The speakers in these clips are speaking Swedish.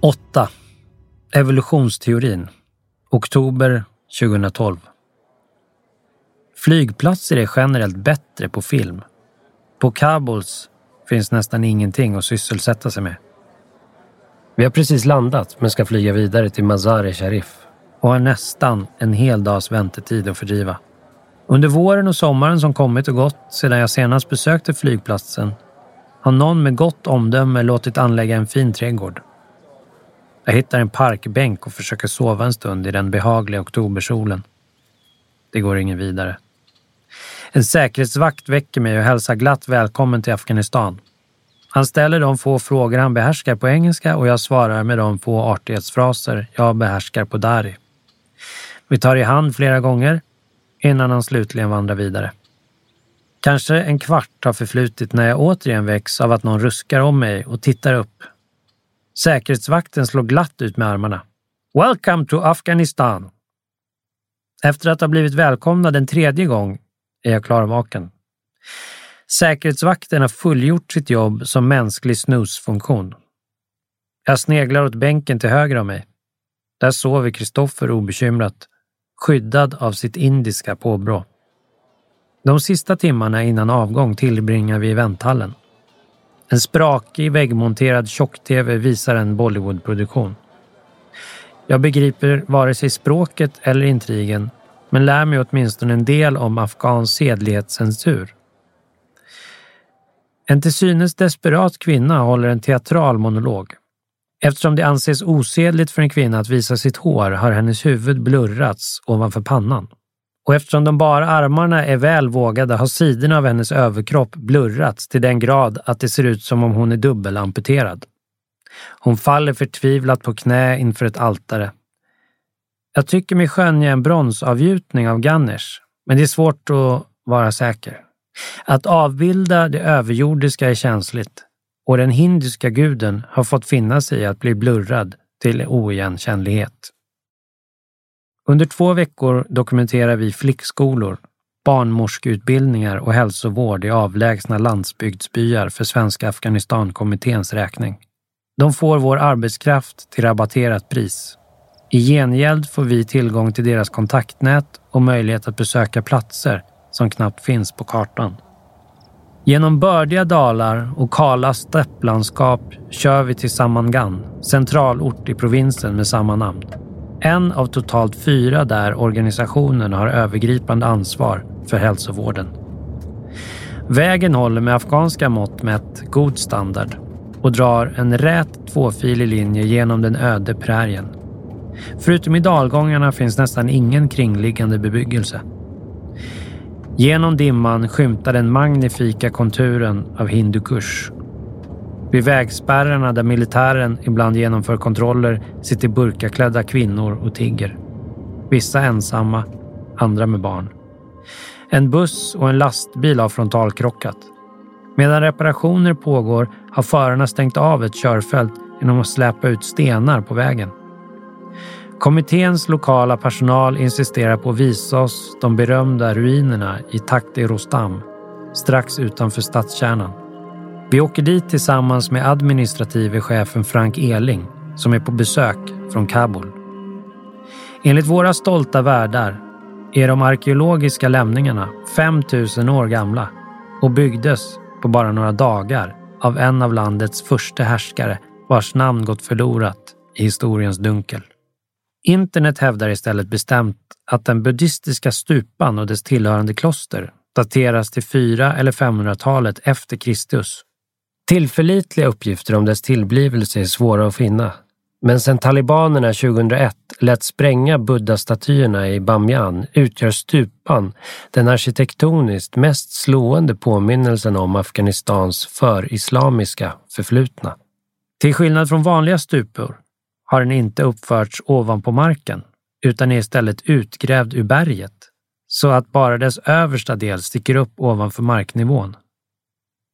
Åtta. Evolutionsteorin. Oktober 2012. Flygplatser är generellt bättre på film. På Kabuls finns nästan ingenting att sysselsätta sig med. Vi har precis landat men ska flyga vidare till Mazar-e Sharif och har nästan en hel dags väntetid att fördriva. Under våren och sommaren som kommit och gått sedan jag senast besökte flygplatsen har någon med gott omdöme låtit anlägga en fin trädgård. Jag hittar en parkbänk och försöker sova en stund i den behagliga oktobersolen. Det går ingen vidare. En säkerhetsvakt väcker mig och hälsar glatt välkommen till Afghanistan. Han ställer de få frågor han behärskar på engelska och jag svarar med de få artighetsfraser jag behärskar på dari. Vi tar i hand flera gånger innan han slutligen vandrar vidare. Kanske en kvart har förflutit när jag återigen väcks av att någon ruskar om mig och tittar upp. Säkerhetsvakten slår glatt ut med armarna. Welcome to Afghanistan! Efter att ha blivit välkomnad en tredje gång är jag klarvaken. Säkerhetsvakten har fullgjort sitt jobb som mänsklig snusfunktion. Jag sneglar åt bänken till höger om mig. Där sover Kristoffer obekymrat, skyddad av sitt indiska påbrå. De sista timmarna innan avgång tillbringar vi i vänthallen. En sprakig väggmonterad tjock-tv visar en Bollywoodproduktion. Jag begriper vare sig språket eller intrigen, men lär mig åtminstone en del om afghansk sedlighetscensur. En till synes desperat kvinna håller en teatral monolog. Eftersom det anses osedligt för en kvinna att visa sitt hår har hennes huvud blurrats ovanför pannan. Och eftersom de bara armarna är väl vågade har sidorna av hennes överkropp blurrats till den grad att det ser ut som om hon är dubbelamputerad. Hon faller förtvivlat på knä inför ett altare. Jag tycker mig skönja en bronsavgjutning av Ganesh, men det är svårt att vara säker. Att avbilda det överjordiska är känsligt och den hindiska guden har fått finna sig i att bli blurrad till oigenkännlighet. Under två veckor dokumenterar vi flickskolor, barnmorskeutbildningar och hälsovård i avlägsna landsbygdsbyar för Svenska Afghanistankommitténs räkning. De får vår arbetskraft till rabatterat pris. I gengäld får vi tillgång till deras kontaktnät och möjlighet att besöka platser som knappt finns på kartan. Genom bördiga dalar och kala stepplandskap kör vi till Samangan, centralort i provinsen med samma namn. En av totalt fyra där organisationen har övergripande ansvar för hälsovården. Vägen håller med afghanska mått mätt god standard och drar en rät tvåfilig linje genom den öde prärien. Förutom i dalgångarna finns nästan ingen kringliggande bebyggelse. Genom dimman skymtar den magnifika konturen av Hindukush. Vid vägspärrarna där militären ibland genomför kontroller sitter burkaklädda kvinnor och tigger. Vissa ensamma, andra med barn. En buss och en lastbil har frontalkrockat. Medan reparationer pågår har förarna stängt av ett körfält genom att släpa ut stenar på vägen. Kommitténs lokala personal insisterar på att visa oss de berömda ruinerna i Takti Rostam, strax utanför stadskärnan. Vi åker dit tillsammans med administrative chefen Frank Eling som är på besök från Kabul. Enligt våra stolta värdar är de arkeologiska lämningarna 5000 år gamla och byggdes på bara några dagar av en av landets första härskare vars namn gått förlorat i historiens dunkel. Internet hävdar istället bestämt att den buddhistiska stupan och dess tillhörande kloster dateras till 4 eller 500-talet efter Kristus. Tillförlitliga uppgifter om dess tillblivelse är svåra att finna. Men sedan talibanerna 2001 lät spränga buddha-statyerna i Bamyan utgör stupan den arkitektoniskt mest slående påminnelsen om Afghanistans för-islamiska förflutna. Till skillnad från vanliga stupor har den inte uppförts ovanpå marken utan är istället utgrävd ur berget så att bara dess översta del sticker upp ovanför marknivån.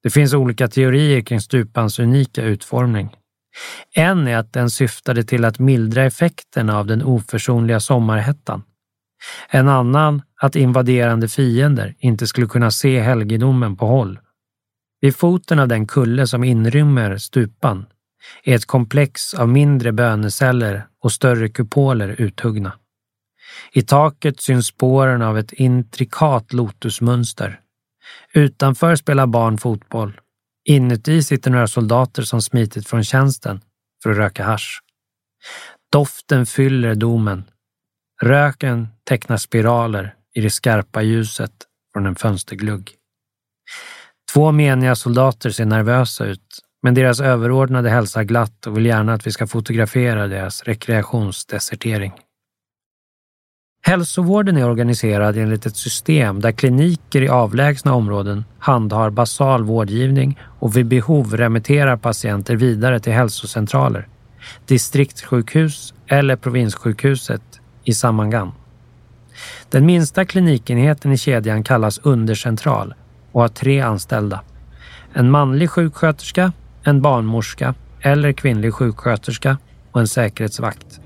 Det finns olika teorier kring stupans unika utformning. En är att den syftade till att mildra effekterna av den oförsonliga sommarhettan. En annan att invaderande fiender inte skulle kunna se helgedomen på håll. Vid foten av den kulle som inrymmer stupan är ett komplex av mindre böneceller och större kupoler uthuggna. I taket syns spåren av ett intrikat lotusmönster. Utanför spelar barn fotboll. Inuti sitter några soldater som smitit från tjänsten för att röka hash. Doften fyller domen. Röken tecknar spiraler i det skarpa ljuset från en fönsterglugg. Två meniga soldater ser nervösa ut, men deras överordnade hälsar glatt och vill gärna att vi ska fotografera deras rekreationsdesertering. Hälsovården är organiserad enligt ett system där kliniker i avlägsna områden handhar basal vårdgivning och vid behov remitterar patienter vidare till hälsocentraler, distriktssjukhus eller provinssjukhuset i Samangan. Den minsta klinikenheten i kedjan kallas undercentral och har tre anställda. En manlig sjuksköterska, en barnmorska eller kvinnlig sjuksköterska och en säkerhetsvakt.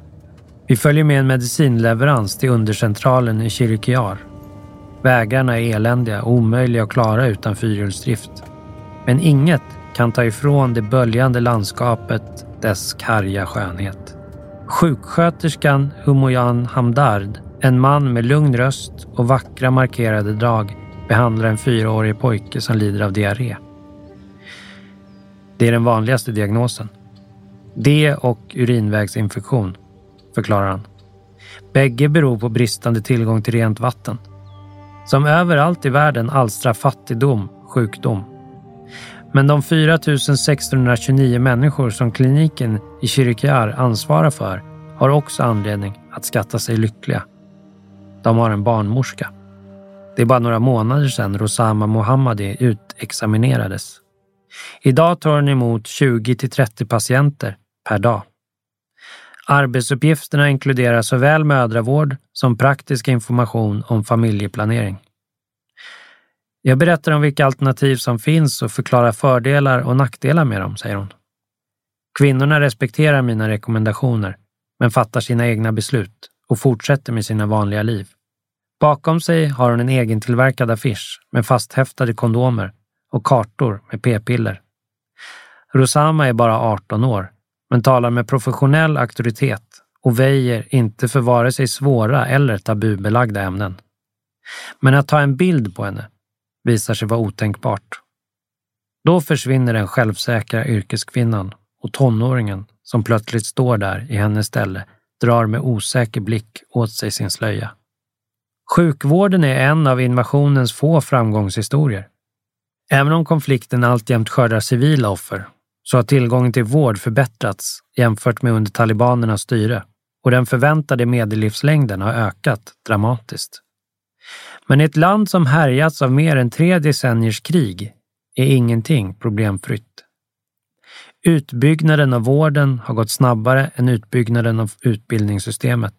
Vi följer med en medicinleverans till undercentralen i Kirikiar. Vägarna är eländiga och omöjliga att klara utan fyrhjulsdrift. Men inget kan ta ifrån det böljande landskapet dess karga skönhet. Sjuksköterskan Humoyan Hamdard, en man med lugn röst och vackra markerade drag, behandlar en fyraårig pojke som lider av diarré. Det är den vanligaste diagnosen. Det och urinvägsinfektion förklarar han. Bägge beror på bristande tillgång till rent vatten. Som överallt i världen alstrar fattigdom sjukdom. Men de 4 629 människor som kliniken i Kirikiar ansvarar för har också anledning att skatta sig lyckliga. De har en barnmorska. Det är bara några månader sedan Rosama Mohammadi utexaminerades. Idag tar hon emot 20 till 30 patienter per dag. Arbetsuppgifterna inkluderar såväl mödravård som praktisk information om familjeplanering. Jag berättar om vilka alternativ som finns och förklarar fördelar och nackdelar med dem, säger hon. Kvinnorna respekterar mina rekommendationer, men fattar sina egna beslut och fortsätter med sina vanliga liv. Bakom sig har hon en egentillverkad affisch med fasthäftade kondomer och kartor med p-piller. Rosama är bara 18 år men talar med professionell auktoritet och väjer inte för vare sig svåra eller tabubelagda ämnen. Men att ta en bild på henne visar sig vara otänkbart. Då försvinner den självsäkra yrkeskvinnan och tonåringen som plötsligt står där i hennes ställe drar med osäker blick åt sig sin slöja. Sjukvården är en av invasionens få framgångshistorier. Även om konflikten alltjämt skördar civila offer så har tillgången till vård förbättrats jämfört med under talibanernas styre och den förväntade medellivslängden har ökat dramatiskt. Men i ett land som härjats av mer än tre decenniers krig är ingenting problemfritt. Utbyggnaden av vården har gått snabbare än utbyggnaden av utbildningssystemet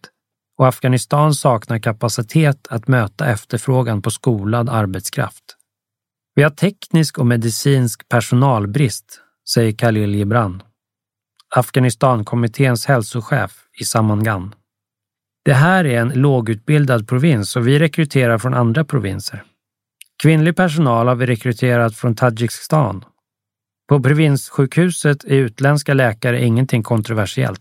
och Afghanistan saknar kapacitet att möta efterfrågan på skolad arbetskraft. Vi har teknisk och medicinsk personalbrist säger Khalil Gibran, Afghanistankommitténs hälsochef i Samangan. Det här är en lågutbildad provins och vi rekryterar från andra provinser. Kvinnlig personal har vi rekryterat från Tadzjikistan. På provinssjukhuset är utländska läkare ingenting kontroversiellt.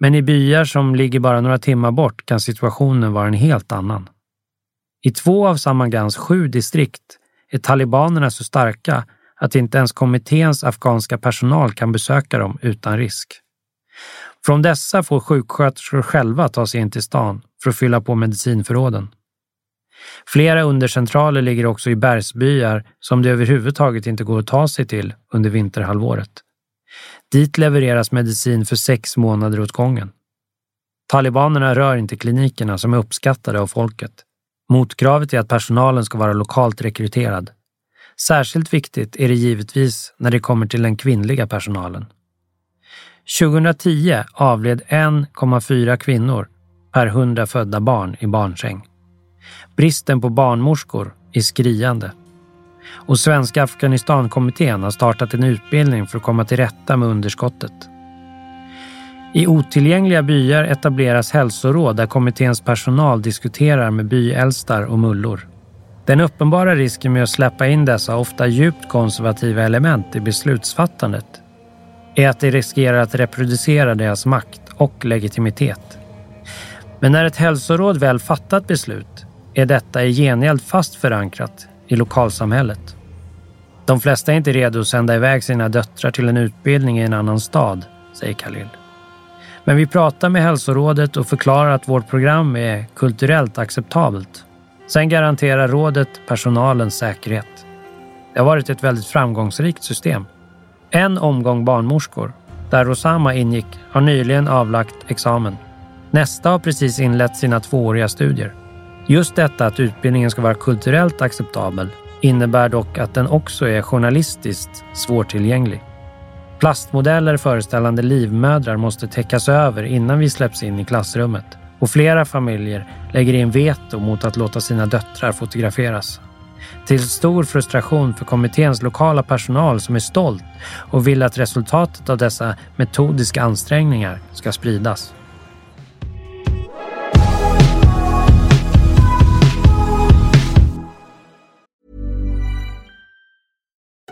Men i byar som ligger bara några timmar bort kan situationen vara en helt annan. I två av Samangans sju distrikt är talibanerna så starka att inte ens kommitténs afghanska personal kan besöka dem utan risk. Från dessa får sjuksköterskor själva ta sig in till stan för att fylla på medicinförråden. Flera undercentraler ligger också i bergsbyar som det överhuvudtaget inte går att ta sig till under vinterhalvåret. Dit levereras medicin för sex månader åt gången. Talibanerna rör inte klinikerna som är uppskattade av folket. Motkravet är att personalen ska vara lokalt rekryterad. Särskilt viktigt är det givetvis när det kommer till den kvinnliga personalen. 2010 avled 1,4 kvinnor per 100 födda barn i barnsäng. Bristen på barnmorskor är skriande. Och Svenska Afghanistankommittén har startat en utbildning för att komma till rätta med underskottet. I otillgängliga byar etableras hälsoråd där kommitténs personal diskuterar med byäldstar och mullor. Den uppenbara risken med att släppa in dessa ofta djupt konservativa element i beslutsfattandet är att det riskerar att reproducera deras makt och legitimitet. Men när ett hälsoråd väl fattat beslut är detta i gengäld fast förankrat i lokalsamhället. De flesta är inte redo att sända iväg sina döttrar till en utbildning i en annan stad, säger Khalil. Men vi pratar med hälsorådet och förklarar att vårt program är kulturellt acceptabelt. Sen garanterar rådet personalens säkerhet. Det har varit ett väldigt framgångsrikt system. En omgång barnmorskor, där Rosama ingick, har nyligen avlagt examen. Nästa har precis inlett sina tvååriga studier. Just detta att utbildningen ska vara kulturellt acceptabel innebär dock att den också är journalistiskt svårtillgänglig. Plastmodeller föreställande livmödrar måste täckas över innan vi släpps in i klassrummet och flera familjer lägger in veto mot att låta sina döttrar fotograferas. Till stor frustration för kommitténs lokala personal som är stolt och vill att resultatet av dessa metodiska ansträngningar ska spridas.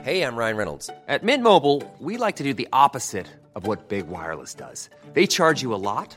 Hey, I'm Ryan Reynolds. At Mint Mobile, we like to do the opposite of what Big Wireless does. They charge you a lot,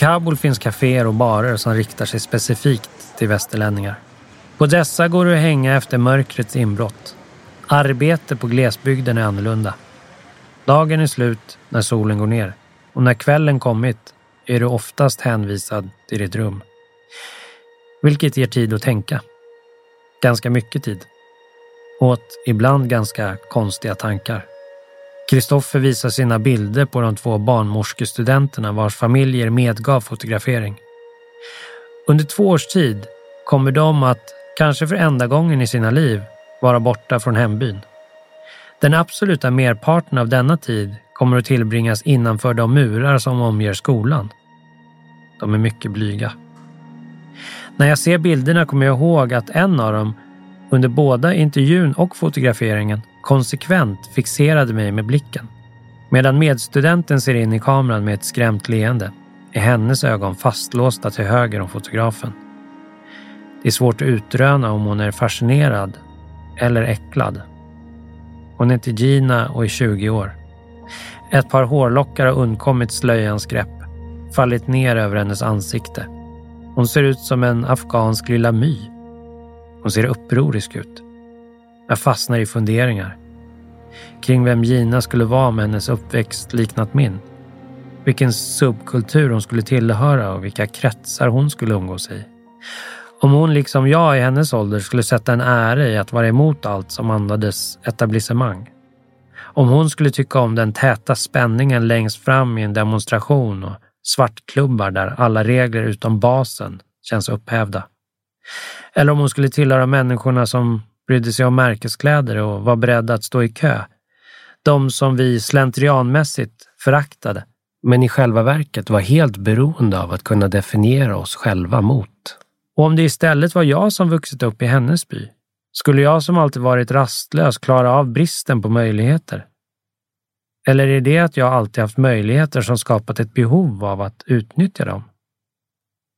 Kabul finns kaféer och barer som riktar sig specifikt till västerlänningar. På dessa går det att hänga efter mörkrets inbrott. Arbete på glesbygden är annorlunda. Dagen är slut när solen går ner och när kvällen kommit är du oftast hänvisad till ditt rum. Vilket ger tid att tänka. Ganska mycket tid. Åt ibland ganska konstiga tankar. Kristoffer visar sina bilder på de två barnmorskestudenterna vars familjer medgav fotografering. Under två års tid kommer de att, kanske för enda gången i sina liv, vara borta från hembyn. Den absoluta merparten av denna tid kommer att tillbringas innanför de murar som omger skolan. De är mycket blyga. När jag ser bilderna kommer jag ihåg att en av dem, under båda intervjun och fotograferingen, konsekvent fixerade mig med blicken. Medan medstudenten ser in i kameran med ett skrämt leende är hennes ögon fastlåsta till höger om fotografen. Det är svårt att utröna om hon är fascinerad eller äcklad. Hon heter Gina och är 20 år. Ett par hårlockar har undkommit slöjans grepp, fallit ner över hennes ansikte. Hon ser ut som en afghansk lilla my. Hon ser upprorisk ut. Jag fastnar i funderingar. Kring vem Gina skulle vara med hennes uppväxt liknat min. Vilken subkultur hon skulle tillhöra och vilka kretsar hon skulle umgås i. Om hon liksom jag i hennes ålder skulle sätta en ära i att vara emot allt som andades etablissemang. Om hon skulle tycka om den täta spänningen längst fram i en demonstration och svartklubbar där alla regler utom basen känns upphävda. Eller om hon skulle tillhöra människorna som brydde sig om märkeskläder och var beredda att stå i kö. De som vi slentrianmässigt föraktade, men i själva verket var helt beroende av att kunna definiera oss själva mot. Och om det istället var jag som vuxit upp i hennes by, skulle jag som alltid varit rastlös klara av bristen på möjligheter? Eller är det att jag alltid haft möjligheter som skapat ett behov av att utnyttja dem?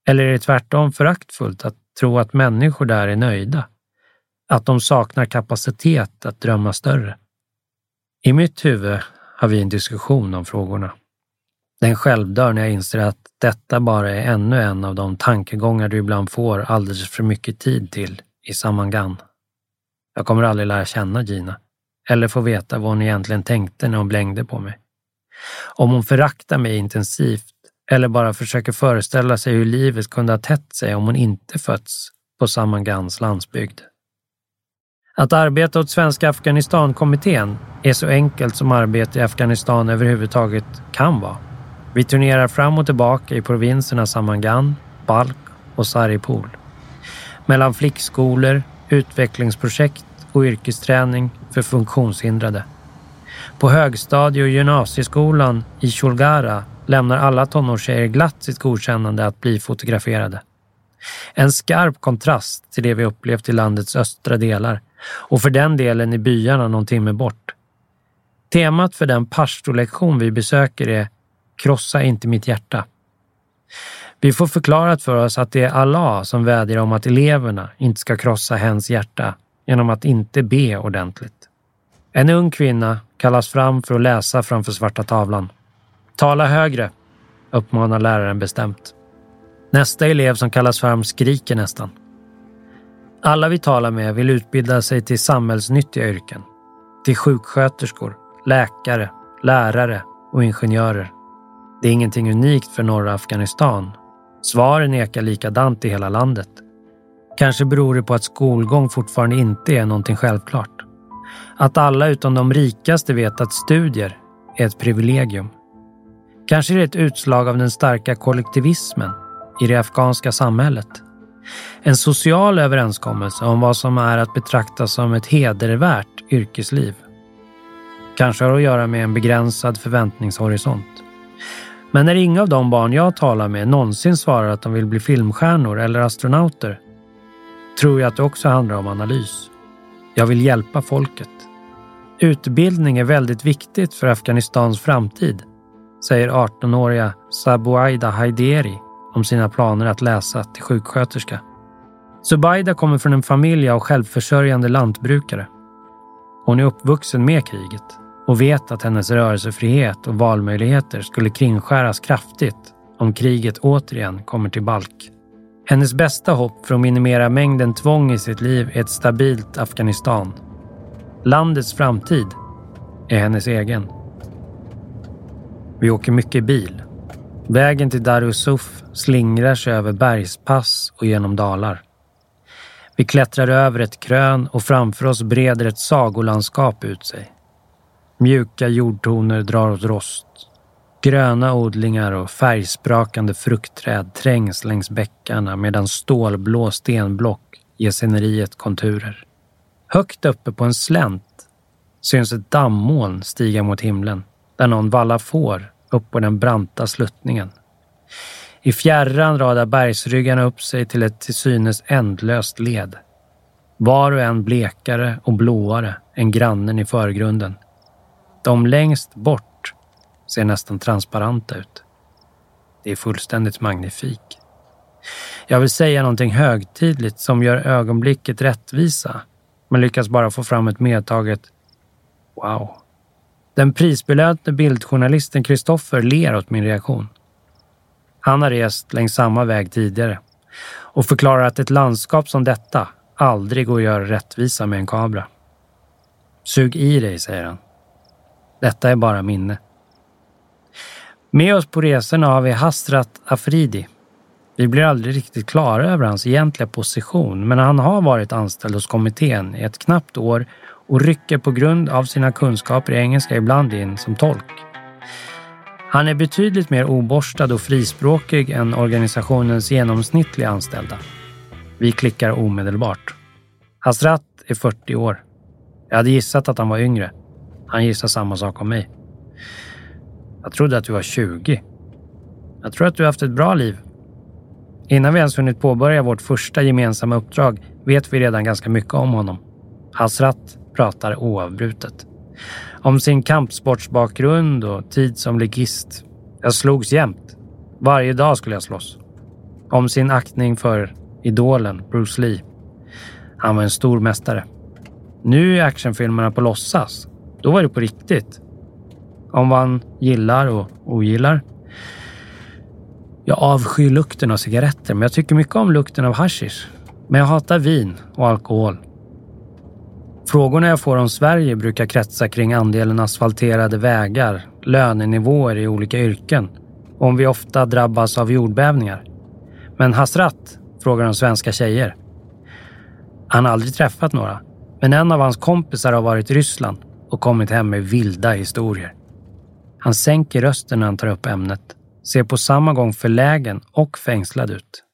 Eller är det tvärtom föraktfullt att tro att människor där är nöjda? Att de saknar kapacitet att drömma större? I mitt huvud har vi en diskussion om frågorna. Den självdör när jag inser att detta bara är ännu en av de tankegångar du ibland får alldeles för mycket tid till i Samangan. Jag kommer aldrig lära känna Gina eller få veta vad hon egentligen tänkte när hon blängde på mig. Om hon föraktar mig intensivt eller bara försöker föreställa sig hur livet kunde ha tätt sig om hon inte fötts på Samangans landsbygd. Att arbeta åt Svenska Afghanistankommittén är så enkelt som arbete i Afghanistan överhuvudtaget kan vara. Vi turnerar fram och tillbaka i provinserna Samangan, Balk och Saripol. Mellan flickskolor, utvecklingsprojekt och yrkesträning för funktionshindrade. På högstadie och gymnasieskolan i Shulgara lämnar alla tonårstjejer glatt sitt godkännande att bli fotograferade. En skarp kontrast till det vi upplevt i landets östra delar och för den delen i byarna någon timme bort. Temat för den pastorlektion vi besöker är Krossa inte mitt hjärta. Vi får förklarat för oss att det är Allah som vädjar om att eleverna inte ska krossa hens hjärta genom att inte be ordentligt. En ung kvinna kallas fram för att läsa framför svarta tavlan. Tala högre, uppmanar läraren bestämt. Nästa elev som kallas fram skriker nästan. Alla vi talar med vill utbilda sig till samhällsnyttiga yrken. Till sjuksköterskor, läkare, lärare och ingenjörer. Det är ingenting unikt för norra Afghanistan. Svaren ekar likadant i hela landet. Kanske beror det på att skolgång fortfarande inte är någonting självklart. Att alla utom de rikaste vet att studier är ett privilegium. Kanske är det ett utslag av den starka kollektivismen i det afghanska samhället. En social överenskommelse om vad som är att betrakta som ett hedervärt yrkesliv. Kanske har att göra med en begränsad förväntningshorisont. Men när inga av de barn jag talar med någonsin svarar att de vill bli filmstjärnor eller astronauter tror jag att det också handlar om analys. Jag vill hjälpa folket. Utbildning är väldigt viktigt för Afghanistans framtid, säger 18-åriga Sabuaida Haideri om sina planer att läsa till sjuksköterska. Subaida kommer från en familj av självförsörjande lantbrukare. Hon är uppvuxen med kriget och vet att hennes rörelsefrihet och valmöjligheter skulle kringskäras kraftigt om kriget återigen kommer till balk. Hennes bästa hopp för att minimera mängden tvång i sitt liv är ett stabilt Afghanistan. Landets framtid är hennes egen. Vi åker mycket bil. Vägen till Darusuf slingrar sig över bergspass och genom dalar. Vi klättrar över ett krön och framför oss breder ett sagolandskap ut sig. Mjuka jordtoner drar åt rost. Gröna odlingar och färgsprakande fruktträd trängs längs bäckarna medan stålblå stenblock ger sceneriet konturer. Högt uppe på en slänt syns ett dammoln stiga mot himlen där någon vallar får upp på den branta sluttningen. I fjärran radar bergsryggarna upp sig till ett till synes ändlöst led. Var och en blekare och blåare än grannen i förgrunden. De längst bort ser nästan transparenta ut. Det är fullständigt magnifik. Jag vill säga någonting högtidligt som gör ögonblicket rättvisa, men lyckas bara få fram ett medtaget wow. Den prisbelönte bildjournalisten Kristoffer ler åt min reaktion. Han har rest längs samma väg tidigare och förklarar att ett landskap som detta aldrig går att göra rättvisa med en kamera. Sug i dig, säger han. Detta är bara minne. Med oss på resorna har vi Hasrat Afridi. Vi blir aldrig riktigt klara över hans egentliga position, men han har varit anställd hos kommittén i ett knappt år och rycker på grund av sina kunskaper i engelska ibland in som tolk. Han är betydligt mer oborstad och frispråkig än organisationens genomsnittliga anställda. Vi klickar omedelbart. Hasrat är 40 år. Jag hade gissat att han var yngre. Han gissar samma sak om mig. Jag trodde att du var 20. Jag tror att du har haft ett bra liv. Innan vi ens hunnit påbörja vårt första gemensamma uppdrag vet vi redan ganska mycket om honom. Hasrat pratar oavbrutet. Om sin kampsportsbakgrund och tid som ligist. Jag slogs jämt. Varje dag skulle jag slåss. Om sin aktning för idolen Bruce Lee. Han var en stor mästare. Nu är actionfilmerna på låtsas. Då var det på riktigt. Om vad han gillar och ogillar. Jag avskyr lukten av cigaretter, men jag tycker mycket om lukten av hashish. Men jag hatar vin och alkohol. Frågorna jag får om Sverige brukar kretsa kring andelen asfalterade vägar, lönenivåer i olika yrken och om vi ofta drabbas av jordbävningar. Men Hasrat frågar om svenska tjejer. Han har aldrig träffat några, men en av hans kompisar har varit i Ryssland och kommit hem med vilda historier. Han sänker rösten när han tar upp ämnet, ser på samma gång förlägen och fängslad ut.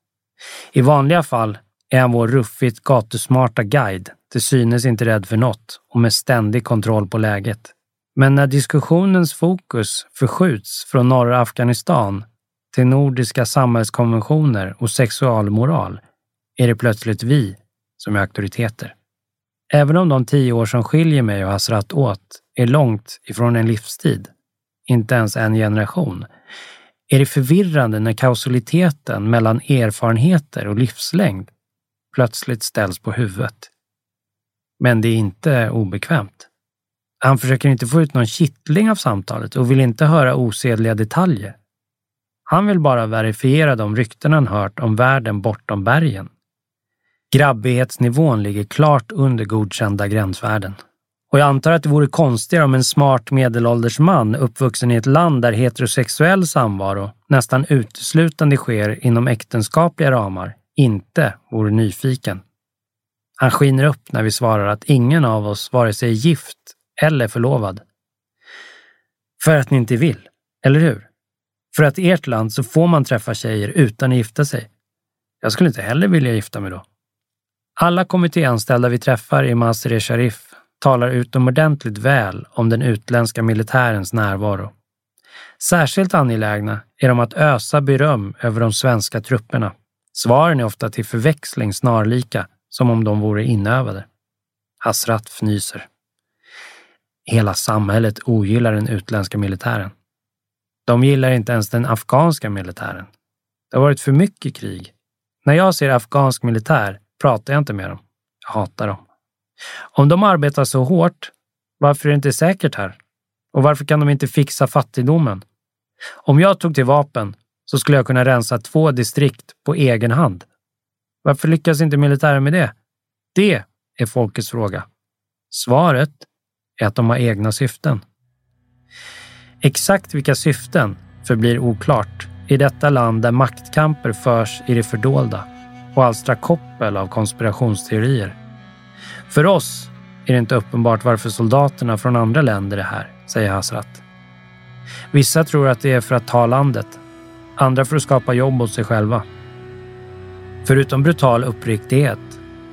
I vanliga fall är han vår ruffigt gatusmarta guide, till synes inte rädd för något och med ständig kontroll på läget. Men när diskussionens fokus förskjuts från norra Afghanistan till nordiska samhällskonventioner och sexualmoral är det plötsligt vi som är auktoriteter. Även om de tio år som skiljer mig och Hasrat åt är långt ifrån en livstid, inte ens en generation, är det förvirrande när kausaliteten mellan erfarenheter och livslängd plötsligt ställs på huvudet. Men det är inte obekvämt. Han försöker inte få ut någon kittling av samtalet och vill inte höra osedliga detaljer. Han vill bara verifiera de rykten han hört om världen bortom bergen. Grabbighetsnivån ligger klart under godkända gränsvärden. Och jag antar att det vore konstigare om en smart medelålders man uppvuxen i ett land där heterosexuell samvaro nästan uteslutande sker inom äktenskapliga ramar inte vore nyfiken. Han skiner upp när vi svarar att ingen av oss vare sig är gift eller förlovad. För att ni inte vill, eller hur? För att i ert land så får man träffa tjejer utan att gifta sig. Jag skulle inte heller vilja gifta mig då. Alla kommittéanställda vi träffar i Masr e Sharif talar utomordentligt väl om den utländska militärens närvaro. Särskilt angelägna är de att ösa beröm över de svenska trupperna. Svaren är ofta till förväxling snarlika, som om de vore inövade. Hasrat fnyser. Hela samhället ogillar den utländska militären. De gillar inte ens den afghanska militären. Det har varit för mycket krig. När jag ser afghansk militär pratar jag inte med dem. Jag hatar dem. Om de arbetar så hårt, varför är det inte säkert här? Och varför kan de inte fixa fattigdomen? Om jag tog till vapen så skulle jag kunna rensa två distrikt på egen hand. Varför lyckas inte militären med det? Det är folkets fråga. Svaret är att de har egna syften. Exakt vilka syften förblir oklart i detta land där maktkamper förs i det fördolda och alstrar koppel av konspirationsteorier. För oss är det inte uppenbart varför soldaterna från andra länder är här, säger Hasrat. Vissa tror att det är för att ta landet, andra för att skapa jobb åt sig själva. Förutom brutal uppriktighet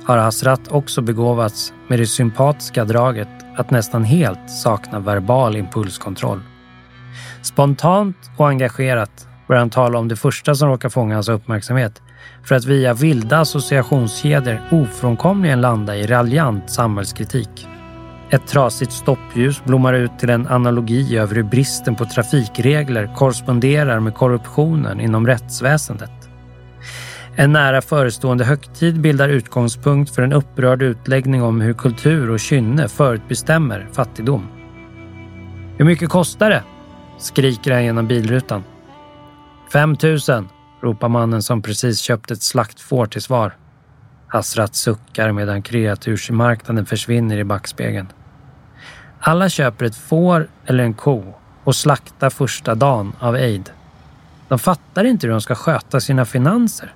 har Hasrat också begåvats med det sympatiska draget att nästan helt sakna verbal impulskontroll. Spontant och engagerat börjar han tala om det första som råkar fånga hans uppmärksamhet för att via vilda associationskedjor ofrånkomligen landa i raljant samhällskritik. Ett trasigt stoppljus blommar ut till en analogi över hur bristen på trafikregler korresponderar med korruptionen inom rättsväsendet. En nära förestående högtid bildar utgångspunkt för en upprörd utläggning om hur kultur och kynne förutbestämmer fattigdom. Hur mycket kostar det? skriker han genom bilrutan. 5 000, ropar mannen som precis köpt ett slaktfår till svar. Hasrat suckar medan kreatursmarknaden försvinner i backspegeln. Alla köper ett får eller en ko och slaktar första dagen av aid. De fattar inte hur de ska sköta sina finanser.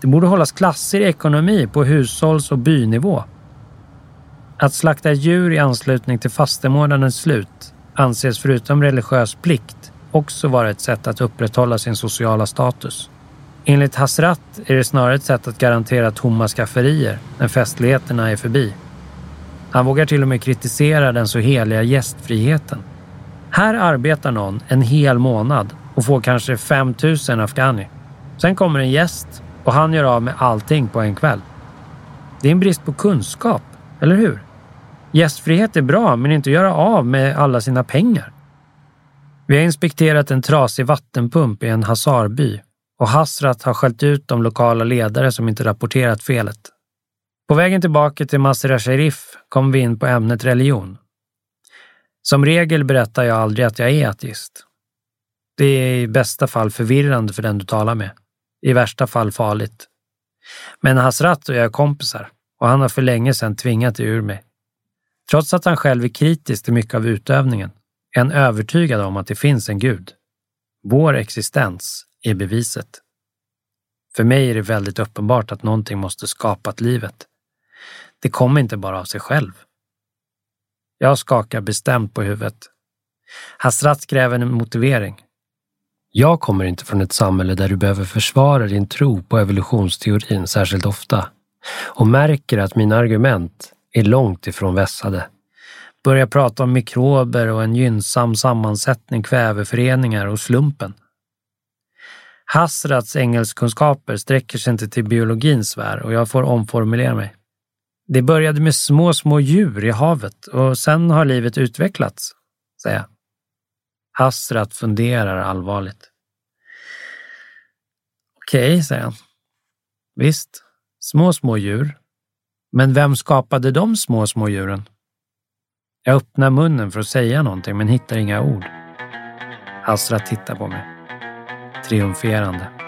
Det borde hållas klasser i ekonomi på hushålls och bynivå. Att slakta djur i anslutning till fastemånadens slut anses förutom religiös plikt också vara ett sätt att upprätthålla sin sociala status. Enligt Hasrat är det snarare ett sätt att garantera tomma skafferier när festligheterna är förbi. Han vågar till och med kritisera den så heliga gästfriheten. Här arbetar någon en hel månad och får kanske 5 000 afghani. Sen kommer en gäst och han gör av med allting på en kväll. Det är en brist på kunskap, eller hur? Gästfrihet är bra, men inte göra av med alla sina pengar. Vi har inspekterat en trasig vattenpump i en Hazarby och Hasrat har skällt ut de lokala ledare som inte rapporterat felet. På vägen tillbaka till Masra Sharif kom vi in på ämnet religion. Som regel berättar jag aldrig att jag är ateist. Det är i bästa fall förvirrande för den du talar med. I värsta fall farligt. Men Hasrat och jag är kompisar och han har för länge sedan tvingat det ur mig. Trots att han själv är kritisk till mycket av utövningen är han övertygad om att det finns en gud. Vår existens är beviset. För mig är det väldigt uppenbart att någonting måste skapat livet. Det kommer inte bara av sig själv. Jag skakar bestämt på huvudet. Hasrat kräver en motivering. Jag kommer inte från ett samhälle där du behöver försvara din tro på evolutionsteorin särskilt ofta och märker att mina argument är långt ifrån vässade. Börjar prata om mikrober och en gynnsam sammansättning kväveföreningar och slumpen. Hasrats engelskkunskaper sträcker sig inte till biologins sfär och jag får omformulera mig. Det började med små, små djur i havet och sen har livet utvecklats, säger jag. Hasrat funderar allvarligt. Okej, okay, säger han. Visst, små, små djur. Men vem skapade de små, små djuren? Jag öppnar munnen för att säga någonting men hittar inga ord. Hasrat tittar på mig. Triumferande.